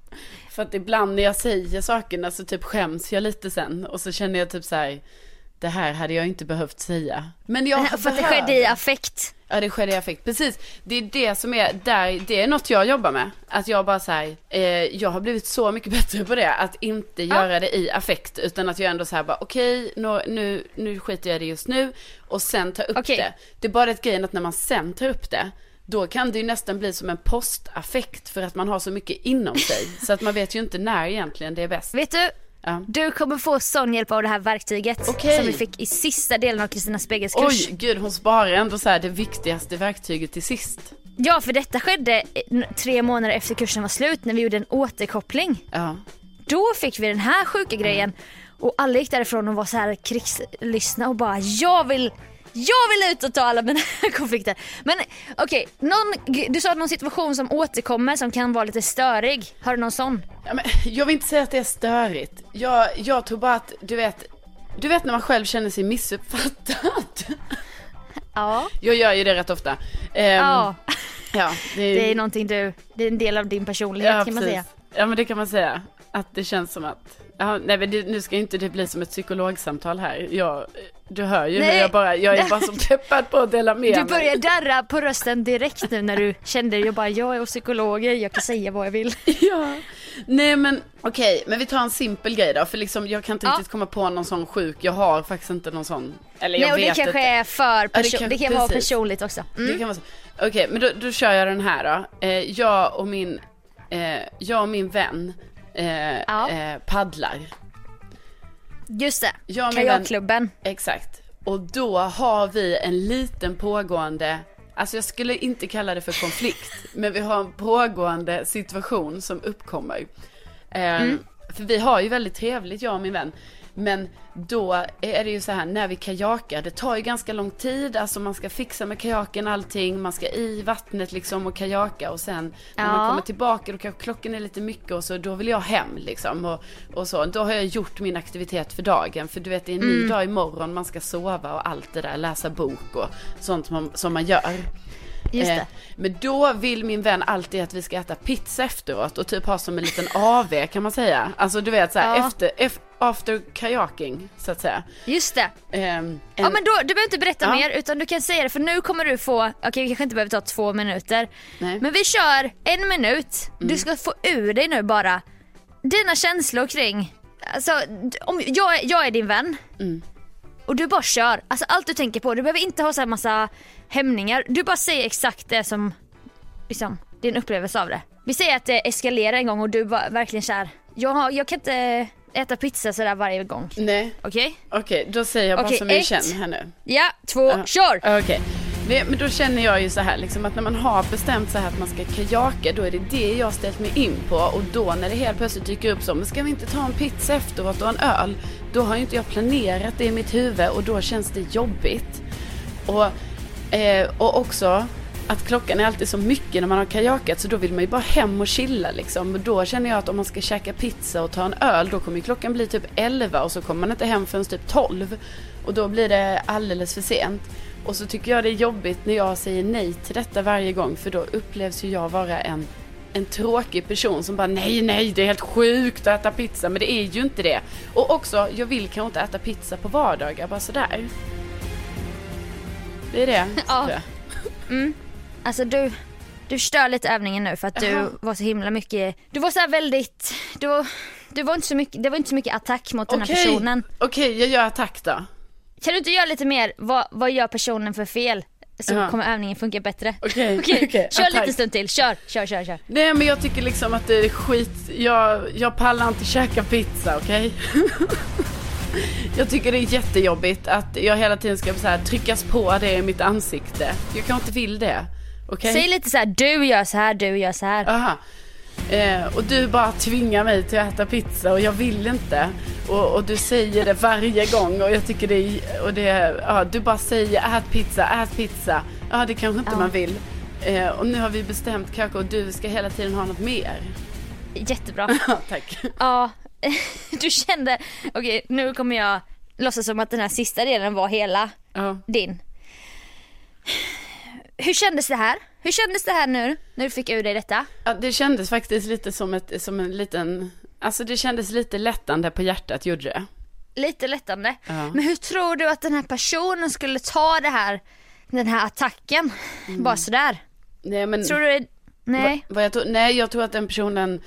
För att ibland när jag säger sakerna så typ skäms jag lite sen och så känner jag typ så här, det här hade jag inte behövt säga. Men jag för att det skedde i affekt. Ja det skedde i affekt, precis. Det är det som är, där, det är något jag jobbar med. Att jag bara säger, eh, jag har blivit så mycket bättre på det. Att inte göra det i affekt. Utan att jag ändå säger bara, okej, nu, nu, nu skiter jag i det just nu. Och sen ta upp Okej. det. Det är bara det grejen att när man sen tar upp det. Då kan det ju nästan bli som en postaffekt för att man har så mycket inom sig. så att man vet ju inte när egentligen det är bäst. Vet du? Ja. Du kommer få sån hjälp av det här verktyget Okej. som vi fick i sista delen av Kristina Spegels kurs. Oj, gud hon sparar ändå så här det viktigaste verktyget till sist. Ja, för detta skedde tre månader efter kursen var slut när vi gjorde en återkoppling. Ja. Då fick vi den här sjuka grejen och alla gick därifrån och var så här krigslystna och bara jag vill jag vill ut och ta alla mina konflikter. Men okej, någon, du sa någon situation som återkommer som kan vara lite störig. Har du någon sån? Ja, men, jag vill inte säga att det är störigt. Jag, jag tror bara att, du vet, du vet när man själv känner sig missuppfattad. Ja. Jag gör ju det rätt ofta. Ehm, Ja, ja, det är, det är någonting du, det är en del av din personlighet ja, kan man precis. säga. Ja men det kan man säga. Att det känns som att, ja, nej men det, nu ska inte det bli som ett psykologsamtal här. Jag, du hör ju Nej. hur jag bara, jag är bara så peppad på att dela med Du mig. börjar darra på rösten direkt nu när du kände jag bara jag är hos psykologer, jag kan säga vad jag vill. Ja. Nej men okej, men vi tar en simpel grej då. För liksom jag kan inte Ja. riktigt komma på någon sån sjuk. Jag har faktiskt inte någon sån. Eller jag Nej och det vet kanske inte. är för det person, kan- det kan vara personligt också. Mm. Det kan vara så. Okej, men då, då kör jag den här då. Eh, jag och min, eh, jag och min vän eh, Ja. eh, paddlar. Just det, Jag kajakklubben. Exakt. Och då har vi en liten pågående, alltså jag skulle inte kalla det för konflikt, men vi har en pågående situation som uppkommer. Eh, För vi har ju väldigt trevligt, jag och min vän. Men då är det ju så här, när vi kajakar, det tar ju ganska lång tid, alltså man ska fixa med kajaken allting, man ska i vattnet liksom och kajaka och sen när man Ja. kommer tillbaka då kanske klockan är lite mycket och så då vill jag hem liksom och, och så. Då har jag gjort min aktivitet för dagen för du vet det är en Mm. ny dag imorgon, man ska sova och allt det där, läsa bok och sånt man, som man gör. Just Eh, det. Men då vill min vän alltid att vi ska äta pizza efteråt och typ ha som en liten AV kan man säga. Alltså du vet så här Ja. efter, ef- after kajaking så att säga. Just det. Ehm, Ja en- men då, du behöver inte berätta Ja. mer utan du kan säga det för nu kommer du få, okej vi kanske inte behöver ta två minuter. Nej. Mm. Men vi kör en minut, du ska få ur dig nu bara dina känslor kring, alltså om jag, jag är din vän Mm. Och du bara kör, alltså allt du tänker på, du behöver inte ha så här massa hämningar, du bara säger exakt det som, liksom din upplevelse av det. Vi säger att det eskalerar en gång och du bara verkligen kär, jag, jag kan inte äta pizza sådär varje gång. Nej, Okej? okej då säger jag bara Okej, som jag ett. känner här nu. Ja, två, Ja. kör! Okej. Men, men då känner jag ju så här liksom att när man har bestämt här att man ska kajaka då är det det jag har ställt mig in på och då när det helt plötsligt dyker upp så men ska vi inte ta en pizza efteråt och en öl? Då har ju inte jag planerat det i mitt huvud och då känns det jobbigt. Och, eh, och också att klockan är alltid så mycket när man har kajakat så då vill man ju bara hem och chilla liksom. Och då känner jag att om man ska käka pizza och ta en öl då kommer ju klockan bli typ 11 och så kommer man inte hem förrän typ 12. Och då blir det alldeles för sent. Och så tycker jag det är jobbigt när jag säger nej till detta varje gång för då upplevs ju jag vara en, en tråkig person som bara nej, nej, det är helt sjukt att äta pizza men det är ju inte det. Och också, jag vill kanske inte äta pizza på vardagar, bara sådär. Det är det. Ja. jag. Alltså du, du stör lite övningen nu för att du Jaha. var så himla mycket, du var så här väldigt, du var, du var inte så mycket, det var inte så mycket attack mot den här personen. Okej, jag gör attack då. Kan du inte göra lite mer, vad, vad gör personen för fel? Så Ja. kommer övningen funka bättre. Okej, Okej, okej. kör Ja, lite stund till. Kör, kör, kör, kör. Nej men jag tycker liksom att det är skit, jag, jag pallar inte käka pizza, okej? jag tycker det är jättejobbigt att jag hela tiden ska så här, tryckas på det i mitt ansikte. Jag kanske inte vill det, okej? Säg lite så här, du gör så här, du gör så här. Aha. Eh, och du bara tvingar mig till att äta pizza och jag vill inte. Och, och du säger det varje gång och jag tycker det är, och det, ja, du bara säger ät pizza, ät pizza. Ja det kanske inte Ja. man vill. Eh, och nu har vi bestämt Kako och du ska hela tiden ha något mer. Jättebra. Tack. Ja, du kände, okej nu kommer jag låtsas som att den här sista delen var hela Ja. din. Hur kändes det här? Hur kändes det här nu när du fick ur dig detta? Ja, det kändes faktiskt lite som, ett, som en liten, alltså det kändes lite lättande på hjärtat gjorde det. Lite lättande. Ja. Men hur tror du att den här personen skulle ta det här, den här attacken? Bara sådär. Nej men, Tror du det? Nej. vad jag tror, nej jag tror att den personen,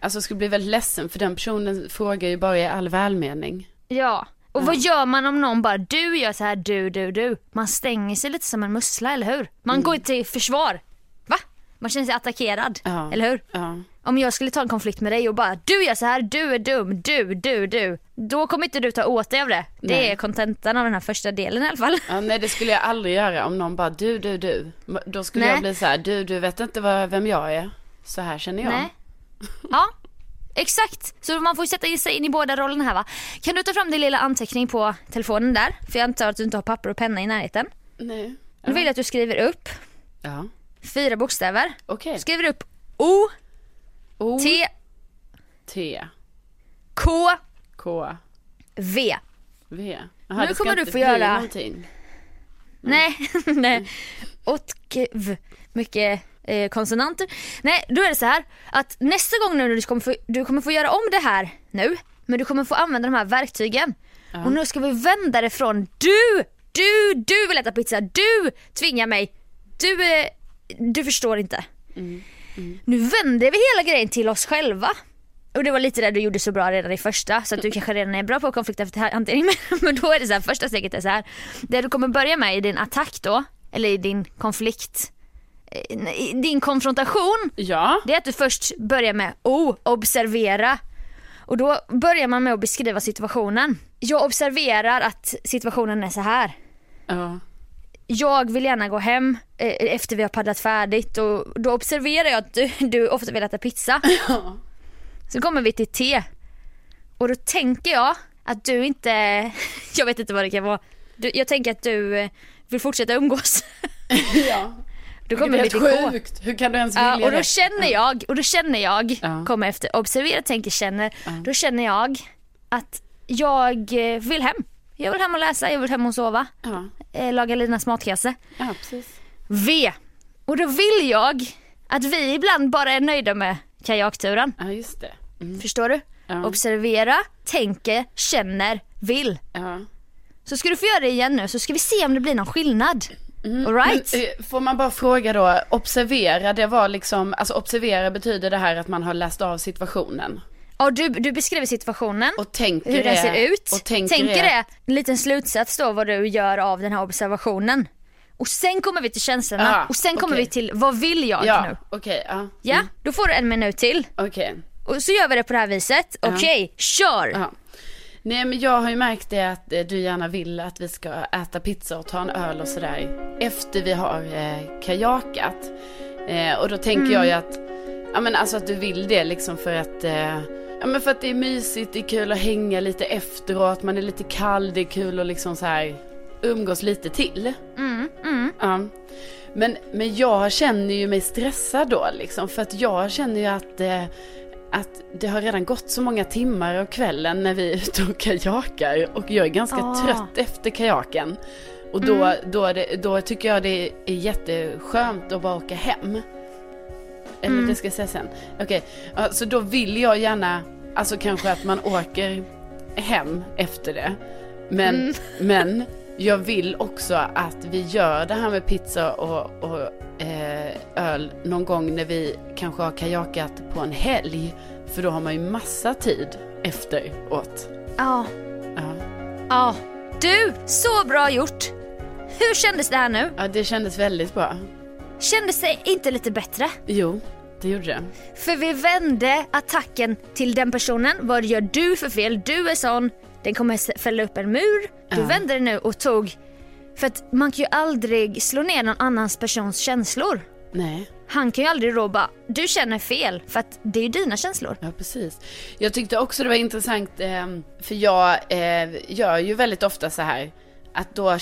alltså skulle bli väldigt ledsen för den personen frågar ju bara i all välmening. Ja. Och vad gör man om någon bara du gör så här du, du, du? Man stänger sig lite som en mussla, eller hur? Man går till försvar. Va? Man känner sig attackerad, Ja. eller hur? Ja. Om jag skulle ta en konflikt med dig och bara du gör så här, du är dum, du, du, du. Då kommer inte du ta åt dig av det. Det Nej. är kontentan av den här första delen i alla fall. Ja, nej det skulle jag aldrig göra om någon bara du, du, du. Då skulle Nej. jag bli så här, du, du vet inte vad, vem jag är. Så här känner jag. Nej. Ja, exakt. Så man får sätta sig in i båda rollerna här va. Kan du ta fram din lilla anteckning på telefonen där? För jag antar att du inte har papper och penna i närheten. Nej. Nu vill jag att du skriver upp Ja. fyra bokstäver. Okej. Skriver upp O, O, T, T, K, K, V. V. Nu det ska kommer du få göra- Någonting. Nej, nej. Och V. Mycket eh, konsonanter. Nej, då är det så här att nästa gång nu du kommer, få, du kommer få göra om det här nu. Men du kommer få använda de här verktygen. Och nu ska vi vända det från du, du, du vill äta pizza, du tvingar mig. Du, eh, du förstår inte. Nu vänder vi hela grejen till oss själva. Och det var lite det du gjorde så bra redan i första så att du kanske redan är bra på konflikt efter hantering. Men, då är det så här, första steget är så här. Det du kommer börja med i din attack då, eller i din konflikt, din konfrontation. Ja. Det är att du först börjar med O, observera. Och då börjar man med att beskriva situationen. Jag observerar att situationen är så här. Ja. Jag vill gärna gå hem eh, efter vi har paddlat färdigt och då observerar jag att du, du ofta vill äta pizza. Så kommer vi till T. Och då tänker jag att du inte, jag vet inte vad det kan vara. Du, jag tänker att du eh, vill fortsätta umgås. ja. Då kommer det är helt sjukt. Hur kan du ens vilja Ja, och då känner jag, och då känner jag, Ja. kommer efter, observera, tänker, känner. Då känner jag att jag vill hem. Jag vill hem och läsa, jag vill hem och sova. Ja. Eh, laga Linas matkasse. ja, precis. V. Och då vill jag att vi ibland bara är nöjda med kajakturen. Ja, just det. Mm. Förstår du? Ja. Observera, tänker, känner, vill. Ja. Så ska du få göra det igen nu så ska vi se om det blir någon skillnad. Alright? Men, eh, får man bara fråga då, observera, det var liksom, alltså observera betyder det här att man har läst av situationen. Ja, du, du beskriver situationen. Och tänker hur den ser ut. Och tänker, tänker det. en liten slutsats då vad du gör av den här observationen. Och sen kommer vi till känslorna Ja, och sen kommer vi till vad vill jag Ja, nu? okej, ja. Ja, Mm, då får du en minut till. Okej. Och så gör vi det på det här viset. Okej, kör! Ja. Nej men jag har ju märkt det att eh, du gärna vill att vi ska äta pizza och ta en öl och sådär efter vi har eh, kajakat. Eh, och då tänker jag ju att, ja men alltså att du vill det liksom för att, eh, ja men för att det är mysigt, det är kul att hänga lite efteråt, man är lite kall, det är kul att liksom så här umgås lite till. Ja. Men, men jag känner ju mig stressad då liksom för att jag känner ju att eh, att det har redan gått så många timmar av kvällen när vi är ute och kajakar och jag är ganska Ah. trött efter kajaken. Och då, då, är det, då tycker jag det är jätteskönt att bara åka hem. Eller det ska jag säga sen. Okej, ja, så då vill jag gärna, alltså kanske att man åker hem efter det. Men, men jag vill också att vi gör det här med pizza och, och eh, öl någon gång när vi kanske har kajakat på en helg. För då har man ju massa tid efteråt. Ja, Ja. ja. Du, så bra gjort! Hur kändes det här nu? Ja, det kändes väldigt bra. Kändes det inte lite bättre? Jo, det gjorde det. För vi vände attacken till den personen. Vad gör du för fel? Du är sån. Den kommer fälla upp en mur. Du Ja. vände det nu och tog... För att man kan ju aldrig slå ner någon annans persons känslor. Nej. Han kan ju aldrig då bara, du känner fel för att det är ju dina känslor. Ja, precis. Jag tyckte också det var intressant, eh, för jag eh, gör ju väldigt ofta så här, att då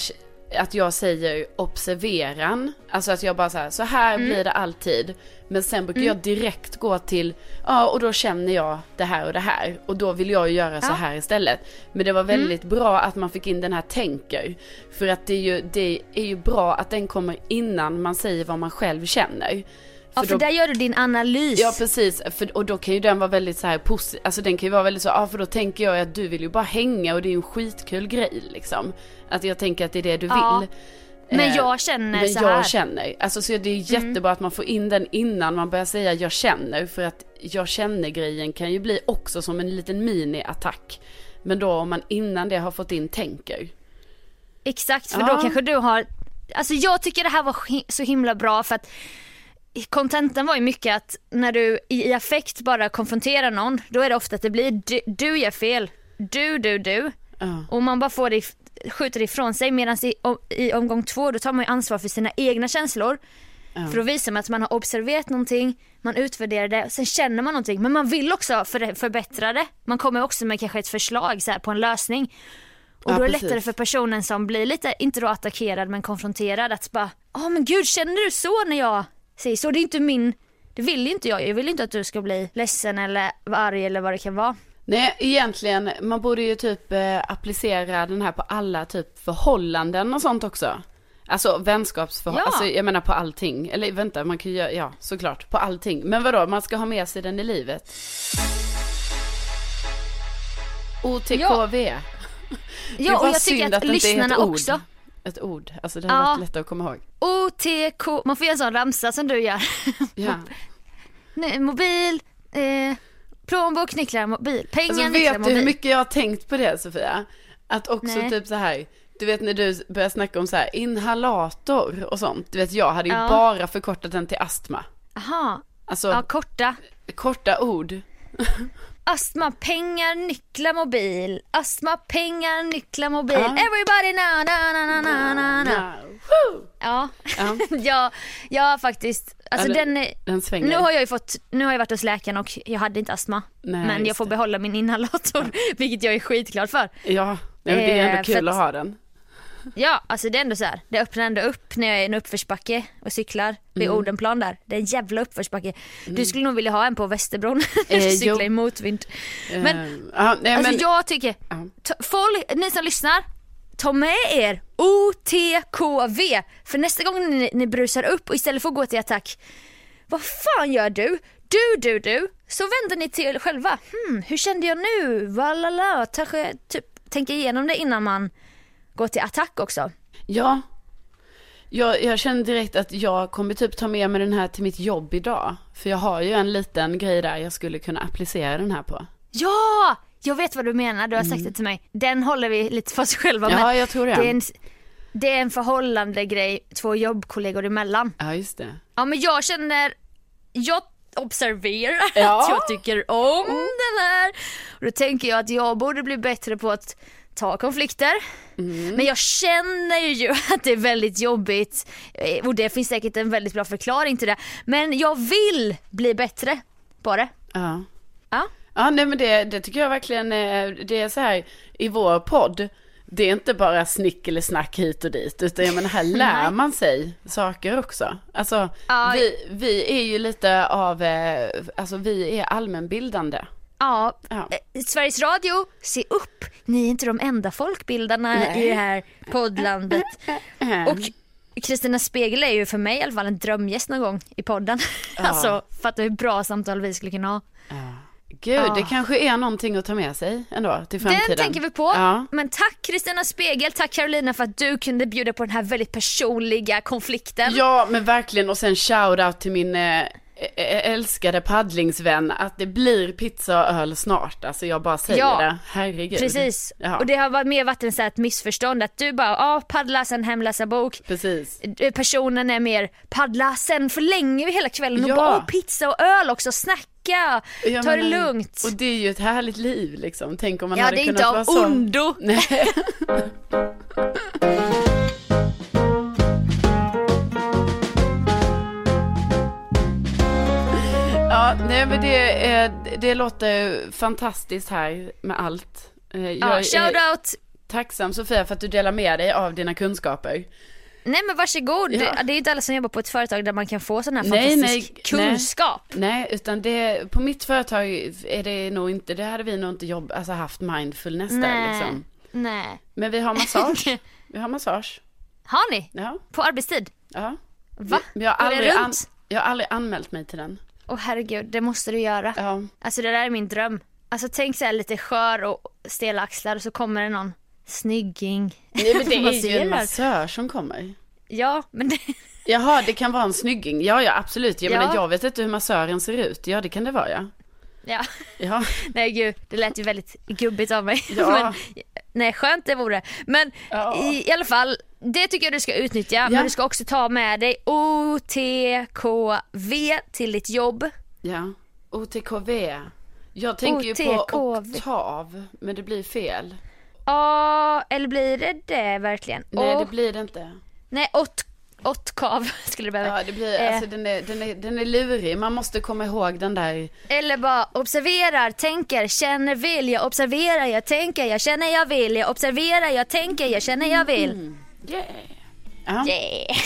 att jag säger observeran, alltså att jag bara så här, så här blir det alltid. Men sen brukar jag direkt gå till, ja och då känner jag det här och det här. Och då vill jag göra så Ja. här istället. Men det var väldigt bra att man fick in den här tänker. För att det är, ju, det är ju bra att den kommer innan man säger vad man själv känner. Ja för då- där gör du din analys. Ja precis, för, och då kan ju den vara väldigt så här positiv, alltså den kan ju vara väldigt så, ja för då tänker jag att du vill ju bara hänga och det är ju en skitkul grej liksom. Att jag tänker att det är det du Ja, vill. men Eh, jag känner men så jag här. Mm. känner. Alltså så det är jättebra att man får in den innan man börjar säga jag känner. För att jag känner grejen kan ju bli också som en liten mini-attack. Men då om man innan det har fått in tänker. Exakt, för Ja. då kanske du har, alltså jag tycker det här var så himla bra för att Contenten var ju mycket att när du i, i affekt bara konfronterar någon, då är det ofta att det blir du, du gör fel, du, du, du. Ja. Och man bara får det, skjuter det ifrån sig medan i, om- i omgång två då tar man ju ansvar för sina egna känslor. För då visar man att man har observerat någonting, man utvärderar det, sen känner man någonting. Men man vill också för, förbättra det. Man kommer också med kanske ett förslag så här, på en lösning. Och Ja, då är det precis. lättare för personen som blir lite, inte då attackerad men konfronterad att bara, ja men gud känner du så när jag säger så? Det är inte min, det vill inte jag. Jag vill inte att du ska bli ledsen eller arg eller vad det kan vara. Nej, egentligen, man borde ju typ eh, applicera den här på alla typ förhållanden och sånt också. Alltså vänskapsförhållanden, Ja. alltså jag menar på allting. Eller vänta, man kan ju göra, ja såklart, på allting. Men vadå, man ska ha med sig den i livet. OTKV. Ja bara och jag tycker att, lyssnarna också. Ett ord, alltså det hade Ja. varit lättare att komma ihåg. OTK, man får göra en sån ramsa som du gör. Ja. Mobil, eh, plånbok, nycklar, mobil, pengar, Alltså nycklar, vet du mobil. hur mycket jag har tänkt på det Sofia? Att också Nej. typ så här, du vet när du börjar snacka om så här inhalator och sånt. Du vet jag hade ju Ja. bara förkortat den till astma. Aha, Alltså ja korta. korta ord. Astma, pengar, nycklar, mobil. Astma, pengar, nycklar, mobil. Ja. Everybody na na na na na na na. Woo! Ja, Ja, ja, ja faktiskt. Alltså Ja, den, är- den svänger. nu har jag ju fått, nu har jag varit hos läkaren och jag hade inte astma. Nej, men jag får det. behålla min inhalator, vilket jag är skitglad för. Ja, nej, det är ändå Eh, kul att att- ha den. Ja, alltså det är ändå så här. Det öppnar ändå upp när jag är i en uppförsbacke och cyklar vid Mm. Odenplan där. Det är en jävla uppförsbacke. Du skulle nog vilja ha en på Västerbron. Eh, cykla jo. i motvind. Men Eh, ja, nej, alltså men, jag tycker, folk, ni som lyssnar, ta med er OTKV. För nästa gång ni, ni brusar upp och istället för att gå till attack, vad fan gör du? Du, du, du. Så vänder ni till er själva. Hmm, hur kände jag nu? Valala. Kanske typ tänka igenom det innan man går till attack också. ja. Jag, jag känner direkt att jag kommer typ ta med mig den här till mitt jobb idag. För jag har ju en liten grej där jag skulle kunna applicera den här på. Ja! Jag vet vad du menar, du har sagt det till mig. Den håller vi lite för oss själva Mm. Ja, men jag tror det. det är en, det är en förhållande grej två jobbkollegor emellan. Ja, just det. Ja men jag känner, jag observerar Ja. att jag tycker om den här. Och då tänker jag att jag borde bli bättre på att ta konflikter. Mm. Men jag känner ju att det är väldigt jobbigt eh, och det finns säkert en väldigt bra förklaring till det. Men jag vill bli bättre på det. Ja. Ja. Ja, nej men det, det tycker jag verkligen, eh, det är så här i vår podd, det är inte bara snick eller snack hit och dit, utan jag menar här lär man sig saker också. Alltså, vi, vi är ju lite av, eh, alltså vi är allmänbildande. Ja, Ja. eh, Sveriges Radio, se upp! Ni är inte de enda folkbildarna Nej. i det här poddlandet. Och Kristina Spegel är ju för mig i alla fall en drömgäst någon gång i podden. Alltså, fatta hur bra samtal vi skulle kunna ha. Gud, Ja. det kanske är någonting att ta med sig ändå till framtiden. Den tänker vi på. Ja. Men tack Kristina Spegel, tack Carolina för att du kunde bjuda på den här väldigt personliga konflikten. Ja, men verkligen. Och sen shout out till min, eh, älskade paddlingsvän att det blir pizza och öl snart. Alltså jag bara säger Ja, det. Herregud. Precis. Ja, Och det har varit mer varit en så här ett missförstånd att du bara, ja paddla sen hemläsa bok. precis. Personen är mer paddla sen förlänger vi hela kvällen och Ja. bara, åh pizza och öl också, snacka, Jag ta det lugnt. Och det är ju ett härligt liv liksom. Tänk om man Ja hade det är kunnat inte vara av så. ondo. Ja, nej men det, det låter fantastiskt här med allt. Eh, Jag Ja, shoutout. tacksam Sofia för att du delar med dig av dina kunskaper. Nej men varsågod. Ja. Det, det är ju inte alla som jobbar på ett företag där man kan få sån här Nej, fantastisk nej, kunskap. Nej, utan det, på mitt företag är det nog inte, det hade vi nog inte jobb, alltså haft mindfulness där Nej. liksom. Nej. Men vi har massage. vi har massage. Har ni? Ja, På arbetstid? ja. Va? Men jag har, aldrig an, jag har aldrig anmält mig till den. Åh herregud, det måste du göra. Ja. Alltså det där är min dröm. Alltså tänk så här lite skör och stela axlar och så kommer det någon snygging. Nej, men det är ju en massör som kommer. Ja, men det... Jaha, det kan vara en snygging. Ja, ja, absolut. Jag Ja. menar, jag vet inte hur massören ser ut. Ja, det kan det vara, ja. Ja. Ja, Nej gud, det lät ju väldigt gubbigt av mig. Ja. Men, nej, skönt det vore. Men Ja. i, i alla fall, det tycker jag du ska utnyttja. Ja. Men du ska också ta med dig OTKV till ditt jobb. ja. OTKV. Jag tänker ju på OTKV. oktav, men det blir fel. Ja, eller blir det det verkligen? Nej, Och- det blir det inte. Nej, ott, ottkav skulle det behöva. Ja, det blir, Eh, alltså den är, den, är, den är lurig. Man måste komma ihåg den där. Eller bara observerar, tänker, känner, vill, jag observerar, jag tänker, jag känner, jag vill, jag observerar, jag tänker, jag känner, jag vill. Yeah. Ja. Yeah.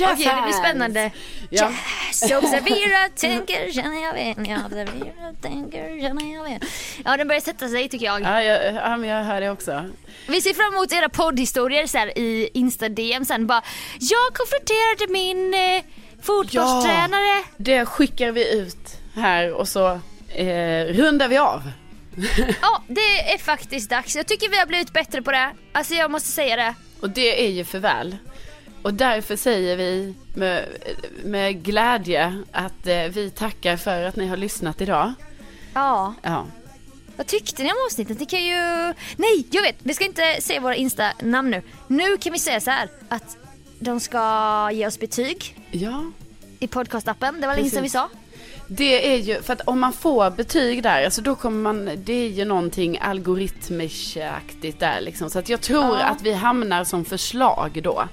Jazz Okej, det blir spännande. Ja. Yes, observera, tänker, känner, jag vill, jag observerar, tänker, känner, jag vill. Ja, den börjar sätta sig tycker jag. Ja, jag, ja, men jag hör det också. Vi ser fram emot era poddhistorier så här, i Insta-DM sen. Bara, jag konfronterade min eh, fotbollstränare. Det skickar vi ut här och så eh, rundar vi av. Ja, det är faktiskt dags. Jag tycker vi har blivit bättre på det. Alltså jag måste säga det. Och det är ju för väl. Och därför säger vi med, med glädje att eh, vi tackar för att ni har lyssnat idag. Ja. Ja. Vad tyckte ni om avsnittet? Det kan ju... Nej, jag vet. Vi ska inte säga våra Insta-namn nu. Nu kan vi säga så här att de ska ge oss betyg ja. i podcastappen. Det var länge sedan vi sa. Det är ju, för att om man får betyg där, alltså då kommer man, det är ju någonting algoritmiskt där liksom. Så att jag tror Ja. att vi hamnar som förslag då.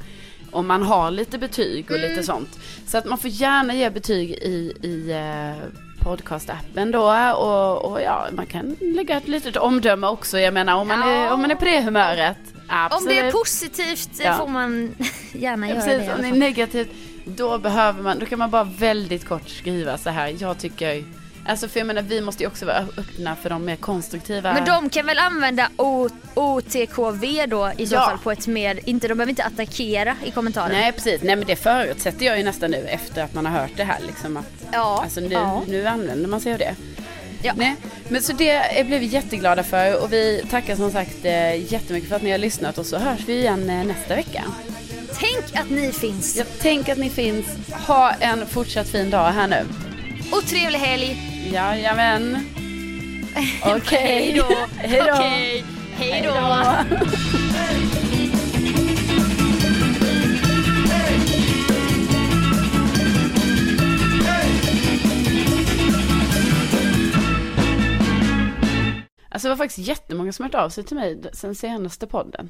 Om man har lite betyg och Mm. lite sånt. Så att man får gärna ge betyg i, i eh, podcastappen då. Och, och ja, man kan lägga ett litet omdöme också. Jag menar om man, Ja. är, om man är på det humöret. Om Absolut. det är positivt Ja. får man gärna Ja, göra precis, det. om det är negativt, då behöver man, då kan man bara väldigt kort skriva så här. Jag tycker, alltså för jag menar vi måste ju också vara öppna för de mer konstruktiva. Men de kan väl använda O- OTKV då i så Ja. fall på ett mer, inte, de behöver inte attackera i kommentaren. Nej precis, nej men det förutsätter jag ju nästan nu efter att man har hört det här liksom att Ja, Alltså nu, ja. nu använder man sig av det. Ja. Nej, men så det blev vi jätteglada för och vi tackar som sagt eh, jättemycket för att ni har lyssnat och så hörs vi igen eh, nästa vecka. Tänk att ni finns. Jag tänker att ni finns. Ha en fortsatt fin dag här nu. Och trevlig helg. Jajamän. Okej. Hej då. Hej då. Okej. Hej då. Alltså det var faktiskt jättemånga som hört av sig till mig sen senaste podden.